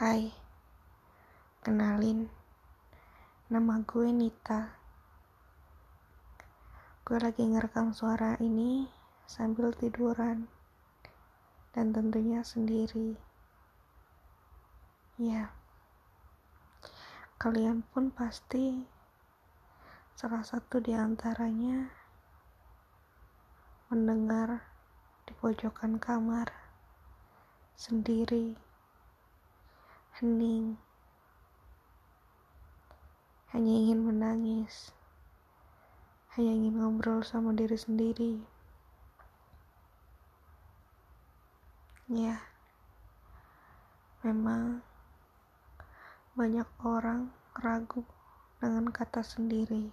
Hai, kenalin, nama gue Nita. Gue lagi ngerekam suara ini sambil tiduran, dan tentunya sendiri. Ya, kalian pun pasti salah satu di antaranya mendengar di pojokan kamar sendiri hening, hanya ingin menangis, hanya ingin ngobrol sama diri sendiri. Ya, memang banyak orang ragu dengan kata sendiri.